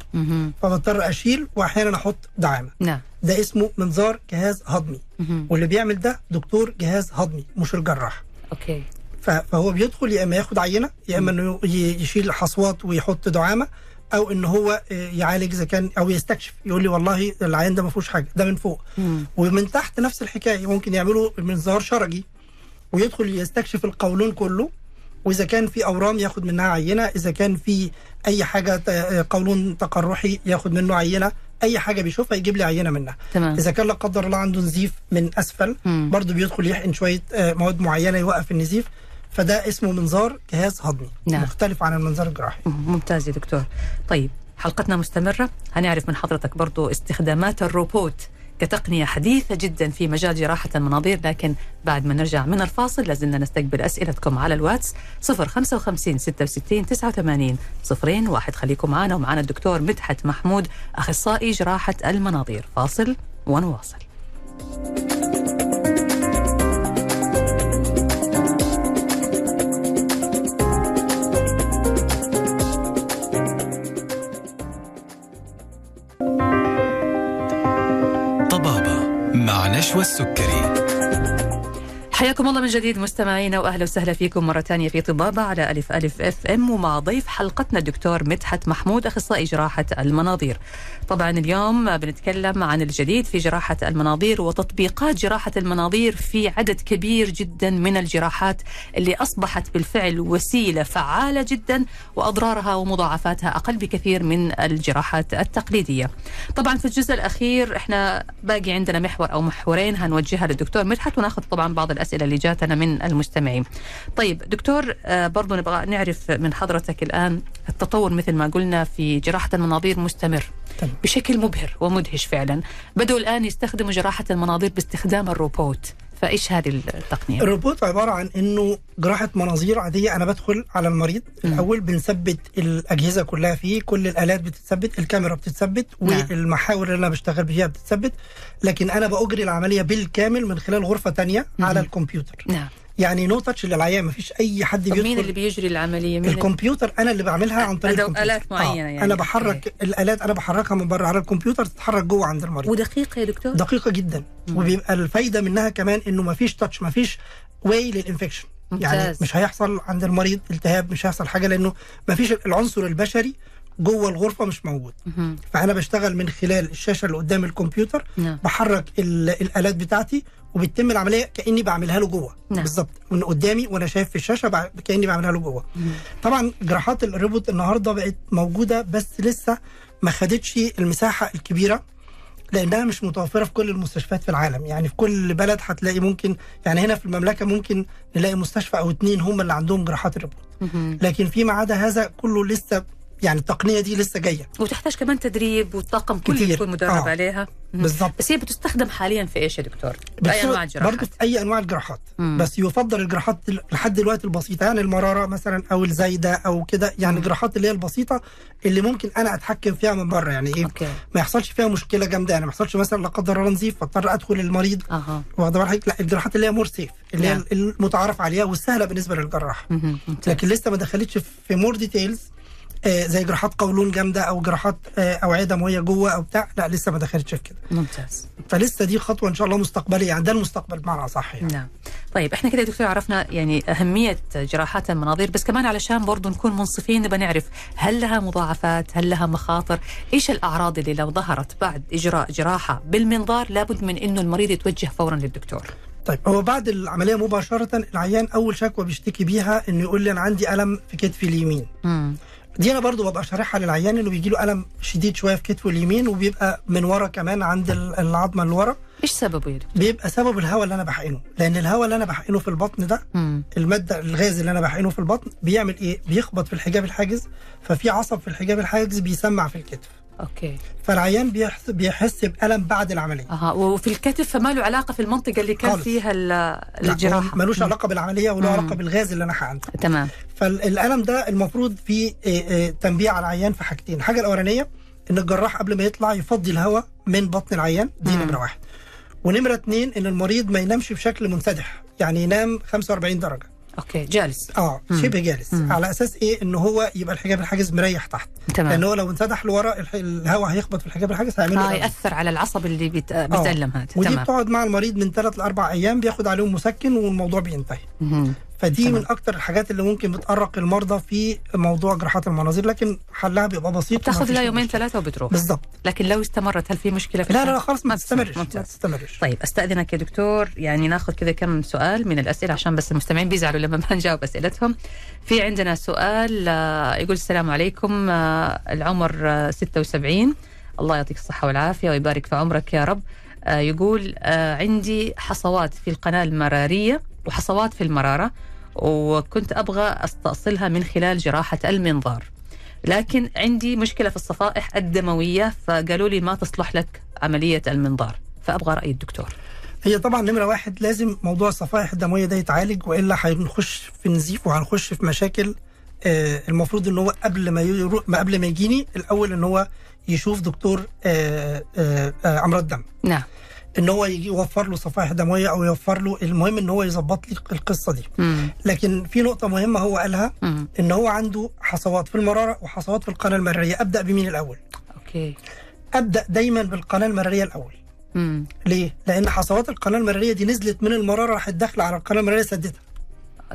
فبضطر أشيل وأحيانا أحط دعامة. نعم. ده اسمه منظار جهاز هضمي. مهم. واللي بيعمل ده دكتور جهاز هضمي مش الجراح. أوكي. فهو بيدخل يا إما ياخد عينة يا إما إنه يشيل حصوات ويحط دعامة. أو إن هو آه، يعالج إذا كان أو يستكشف يقول لي والله العيان ده ما فيهوش حاجة ده من فوق مم. ومن تحت نفس الحكاية ممكن يعملوا منظار شرجي ويدخل يستكشف القولون كله وإذا كان في أورام ياخد منها عينة إذا كان في أي حاجة ت- قولون تقرحي ياخد منه عينة أي حاجة بيشوفها يجيب لي عينة منها تمام إذا كان لا قدر الله عنده نزيف من أسفل. برضه بيدخل يحقن شوية آه، مواد معينة يوقف النزيف فده اسمه منظار جهاز هضمي نعم. مختلف عن المنظار الجراحي. ممتاز يا دكتور. طيب حلقتنا مستمرة. هنعرف من حضرتك برضو استخدامات الروبوت كتقنية حديثة جدا في مجال جراحة المناظير لكن بعد ما نرجع من الفاصل لازلنا نستقبل أسئلتكم على الواتس 055 66 89 صفرين واحد. خليكم معنا ومعنا الدكتور مدحت محمود أخصائي جراحة المناظير. فاصل ونواصل. مع نشوى السكري حياكم الله من جديد مستمعينا وأهلا وسهلا فيكم مرة ثانية في طبابة على ألف ألف أف إم ومع ضيف حلقتنا الدكتور مدحت محمود أخصائي جراحة المناظير. طبعا اليوم بنتكلم عن الجديد في جراحة المناظير وتطبيقات جراحة المناظير في عدد كبير جدا من الجراحات اللي أصبحت بالفعل وسيلة فعالة جدا وأضرارها ومضاعفاتها أقل بكثير من الجراحات التقليدية. طبعا في الجزء الأخير إحنا باقي عندنا محور أو محورين هنوجهها للدكتور مدحت وناخذ طبعا بعض الأسئلة اللي جاتنا من المستمعين. طيب دكتور آه، برضو نبغى نعرف من حضرتك الآن التطور مثل ما قلنا في جراحة المناظير مستمر تمام. بشكل مبهر ومدهش فعلا. بدأوا الآن يستخدموا جراحة المناظير باستخدام الروبوت. فإيش هذه التقنية؟ الروبوت عبارة عن إنه جراحة مناظير عادية أنا بدخل على المريض. الأول بنثبت الأجهزة كلها فيه كل الآلات بتتثبت الكاميرا بتتثبت نعم. والمحاور اللي أنا بشتغل بيها بتتثبت لكن أنا بأجري العملية بالكامل من خلال غرفة تانية. على الكمبيوتر نعم. يعني no touch للعيان مفيش أي حد طب مين بيدخل اللي بيجري العملية؟ مين الكمبيوتر أنا اللي بعملها عن طريق الكمبيوتر. آلات معينة يعني. أنا بحرك الآلات أنا بحركها من بره على الكمبيوتر تتحرك جوه عند المريض ودقيقة يا دكتور؟ دقيقة جدا مم. وبيبقى الفايدة منها كمان إنه ما فيش touch ما فيش way لل infection يعني. مش هيحصل عند المريض التهاب مش هيحصل حاجة لأنه ما فيش العنصر البشري جوه الغرفة مش موجود. فأنا بشتغل من خلال الشاشة اللي قدام الكمبيوتر نعم. بحرك ال- الآلات بتاعتي وبتتم العملية كأني بعملها له جوه نعم. بالظبط من قدامي وأنا شايف في الشاشة بع- كأني بعملها له جوه مم. طبعا جراحات الروبوت النهارده بقت موجودة بس لسه ما خدتش المساحة الكبيرة لأنها مش متوفرة في كل المستشفيات في العالم يعني في كل بلد هتلاقي ممكن يعني هنا في المملكة ممكن نلاقي مستشفى أو اتنين هم اللي عندهم جراحات الروبوت. لكن فيما عدا هذا كله لسه يعني التقنية دي لسه جاية وتحتاج كمان تدريب والطاقم كله. يكون مدرب آه. عليها مم. بالظبط بس هي بتستخدم حاليا في إيش يا دكتور؟ باي أنواع الجراحات؟ برضه في أي أنواع الجراحات مم. بس يفضل الجراحات ال- لحد دلوقتي البسيطة يعني المرارة مثلا أو الزايدة أو كده يعني مم. الجراحات اللي هي البسيطة اللي ممكن أنا أتحكم فيها من بره يعني إيه okay ما يحصلش فيها مشكلة جامدة يعني ما يحصلش مثلا لا قدر الله نزيف فاضطر أدخل المريض واخد بالك لا الجراحات اللي هي more safe اللي هي نعم. المتعارف عليها والسهله بالنسبة للجراح. ممتاز. لكن لسه ما دخلتش في more details زي جراحات قولون جامدة أو جراحات آه اوعيه دمويه جوه أو بتاع. لا لسه ما دخلتش في كده. ممتاز. فلسه دي خطوة إن شاء الله مستقبلية. يعني ده المستقبل بمعنى صح يعني. نعم. طيب إحنا كده يا دكتور عرفنا يعني أهمية جراحات المناظير. بس كمان علشان برضو نكون منصفين نبغى نعرف هل لها مضاعفات هل لها مخاطر؟ إيش الأعراض اللي لو ظهرت بعد إجراء جراحة بالمنظار لابد من إنه المريض يتوجه فورا للدكتور. طيب هو بعد العملية مباشرة العيان أول شكوى بيشتكي بيها إنه يقول لي أنا عندي ألم في كتفي اليمين. مم. دي أنا برضو ببقى شارحها للعيان انه بيجي له ألم شديد شوية في كتفه اليمين وبيبقى من ورا كمان عند ال- العظمة اللي ورا إيش سببه يا دكتور؟ بيبقى سبب الهواء اللي أنا بحقنه لأن الهواء اللي أنا بحقنه في البطن ده مم. المادة الغاز اللي أنا بحقنه في البطن بيعمل إيه بيخبط في الحجاب الحاجز ففي عصب في الحجاب الحاجز بيسمع في الكتف أوكي. فالعيان بيحس بيحس بألم بعد العملية. أها وفي الكتف فما له علاقة في المنطقة اللي كان خالص. فيها الجراحة. ملوش. علاقة بالعملية مم. علاقة بالغاز اللي أنا حقنته تمام. فالألم ده المفروض فيه آه، آه، تنبيه على العيان في حاجتين. الحاجة الأولانية إن الجراح قبل ما يطلع يفضي الهواء من بطن العيان. دي. نمرة واحد. ونمرة اتنين إن المريض ما ينامش بشكل منسدح. يعني ينام 45 درجة. أوكي جالس. آه مم. شبه جالس. مم. على أساس إيه؟ ان هو يبقى الحجاب الحاجز مريح تحت. تمام. لأن هو لو انسدح لورا الهواء هيخبط في الحجاب الحاجز هيعمل آه. ياثر على العصب اللي بيت... بيتألم هذا. ودي تمام. بتقعد مع المريض من ثلاث لأربع أيام بياخد عليهم مسكن والموضوع بينتهي. مهم. فدي تمام. من أكتر الحاجات اللي ممكن بتقرق المرضى في موضوع جراحات المناظير لكن حلها بيبقى بسيط ومفيش لها يومين. ثلاثة وبتروح بالظبط لكن لو استمرت هل في مشكلة في لا الحال؟ لا خلاص ما تستمر. تستمرش ما. تستمرش طيب أستأذنك يا دكتور يعني ناخذ كذا كم سؤال من الأسئلة عشان بس المستمعين بيزعلوا لما ما نجاوب أسئلتهم في عندنا سؤال آه، يقول السلام عليكم آه، العمر آه، 76 الله يعطيك الصحة والعافية ويبارك في عمرك يا رب آه، يقول آه، عندي حصوات في القناة المرارية وحصوات في المرارة وكنت أبغى أستأصلها من خلال جراحة المنظار. لكن عندي مشكلة في الصفائح الدموية فقالوا لي ما تصلح لك عملية المنظار. فأبغى رأي الدكتور. هي طبعا نمرة واحد لازم موضوع الصفائح الدموية ده يتعالج وإلا هنخش في نزيف وهنخش في مشاكل آه المفروض إن هو قبل ما يرو... ما قبل ما يجيني الأول إن هو يشوف دكتور آه آه آه امراض دم نعم. إن هو يجي يوفر له صفائح دموية أو يوفر له المهم إن هو يظبط لي القصة دي. مم. لكن في نقطة مهمة هو قالها مم. إن هو عنده حصوات في المرارة وحصوات في القناة المرارية. أبدأ بمين الأول؟ أوكي. أبدأ دايما بالقناة المرارية الأول. مم. ليه؟ لأن حصوات القناة المرارية دي نزلت من المرارة راحت داخلة على القناة المرارية سدتها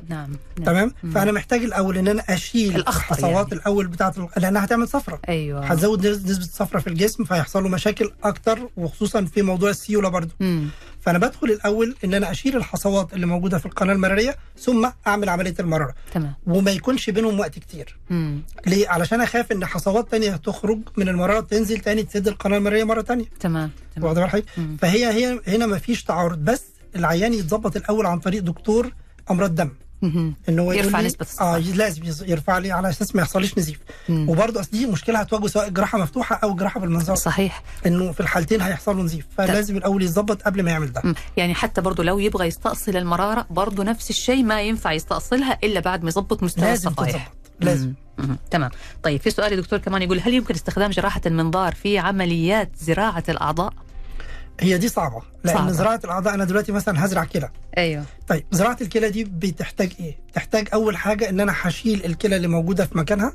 نعم, نعم. تمام مم. فأنا محتاج الأول إن أنا أشيل الأخطر الحصوات يعني. الأول بتاعة ال- لأنها هتعمل صفرة أيوه هتزود نس- نسبة الصفرة في الجسم فهيحصل له مشاكل أكتر وخصوصا في موضوع السيولة برضو مم. فأنا بدخل الأول إن أنا أشيل الحصوات اللي موجودة في القناة المرارية ثم أعمل عملية المرارة تمام وما يكونش بينهم وقت كتير مم. ليه علشان أخاف إن حصوات تانية تخرج من المرارة تنزل تاني تسد القناة المرارية مرة تانية تمام تمام واخد بال حضرتك؟ مم. فهي هي هنا ما فيش تعارض بس العيان يتظبط الأول عن طريق دكتور أمراض دم. ان هو يرفع الصفائح. آه لازم يرفع لي على أساس ما يحصليش نزيف. وبرضه أصل دي مشكلة هتواجهه سواء جراحة مفتوحة أو جراحة بالمنظار. صحيح. إنه في الحالتين هيحصل له نزيف. فلازم الأول يتظبط قبل ما يعمل ده. مم. يعني حتى برضو لو يبغى يستأصل المرارة برضو نفس الشيء ما ينفع يستأصلها إلا بعد ما يضبط مستوى لازم الصفائح لازم. تمام. طيب في سؤال دكتور كمان يقول هل يمكن استخدام جراحة المنظار في عمليات زراعة الأعضاء؟ هي دي صعبة لأن صعبة. زراعة الأعضاء أنا دلوقتي مثلا هزرع كلى. أيوه. طيب زراعة الكلى دي بتحتاج إيه؟ تحتاج أول حاجة إن أنا هشيل الكلى اللي موجودة في مكانها.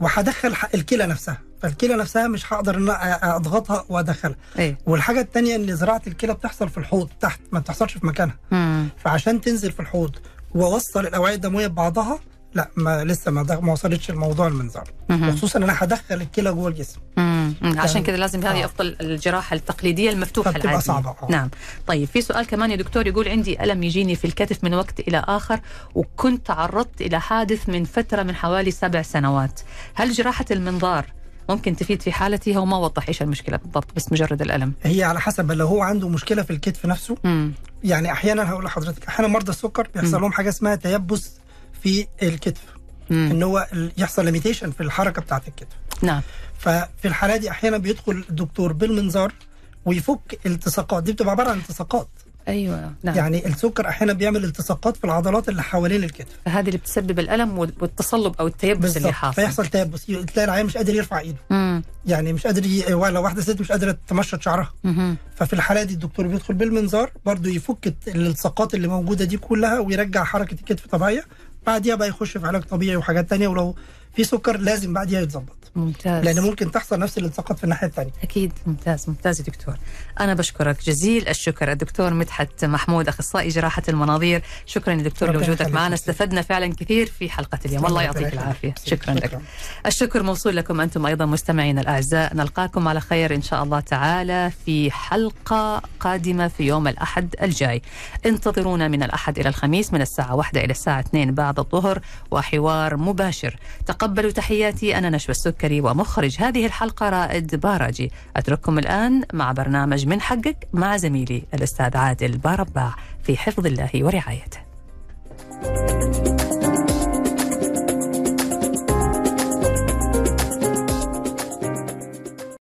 وهدخل الكلى نفسها. فالكلى نفسها مش هقدر إن أضغطها وأدخلها. أيوه. والحاجة الثانية إن زراعة الكلى بتحصل في الحوض تحت ما بتحصلش في مكانها. مم. فعشان تنزل في الحوض وأوصل الأوعية الدموية ببعضها لا ما لسه ما, ما وصلتش الموضوع المنظار ان أنا هدخل الكلى جوه الجسم. مم. عشان يعني- كده لازم هذه آه. أفضل الجراحة التقليدية المفتوحة العادية صعبة، آه. نعم طيب في سؤال كمان يا دكتور يقول عندي ألم يجيني في الكتف من وقت إلى آخر وكنت تعرضت إلى حادث من فترة من حوالي سبع سنوات هل جراحة المنظار ممكن تفيد في حالتي هو ما وضح إيش المشكلة بالضبط بس مجرد الألم هي على حسب لو هو عنده مشكلة في الكتف نفسه مم. يعني أحيانا هقول لحضرتك أحيانا مرضى السكر بيحصل لهم حاجة اسمها تيبس في الكتف مم. إن هو يحصل limitation في الحركة بتاعة الكتف. نعم. ففي الحالة دي أحيانا بيدخل الدكتور بالمنظار ويفك التصاقات. دي بتبقى عبارة عن التصاقات أيوه نعم. يعني السكر أحيانا بيعمل التصاقات في العضلات اللي حوالين الكتف. فهذه اللي بتسبب الألم والتصلب أو التيبس اللي بالظبط. حاصل. فيحصل تيبس. تلاقي العيان مش قادر يرفع إيده. مم. يعني مش قادر ي... ولا واحدة ست مش قادرة تمشط شعرها. مهم. ففي الحالة دي الدكتور بيدخل بالمنظار برضو يفك الت- الالتصاقات اللي موجودة دي كلها ويرجع حركة الكتف طبيعية. بعديها بقى يخش في علاج طبيعي وحاجات تانية ولو في سكر لازم بعديها يتظبط. ممتاز. لأن ممكن تحصل نفس الالتصاقات في الناحية الثانية. أكيد. ممتاز. ممتاز يا دكتور. أنا بشكرك جزيل الشكر. الدكتور مدحت محمود أخصائي جراحة المناظير. شكرا يا دكتور لوجودك. معنا. استفدنا فعلا كثير في حلقة اليوم. الله يعطيك العافية. شكرا. لك. الشكر موصول لكم أنتم أيضا مستمعينا الأعزاء. نلقاكم على خير إن شاء الله تعالى في حلقة قادمة في يوم الأحد الجاي. انتظرونا من الأحد إلى الخميس من الساعة واحدة إلى الساعة 2 بعد الظهر وحوار مباشر. تقبلوا تحياتي أنا نشوى السكري ومخرج هذه الحلقة رائد باراجي. أترككم الآن مع برنامج من حقك مع زميلي الأستاذ عادل بارباع في حفظ الله ورعايته.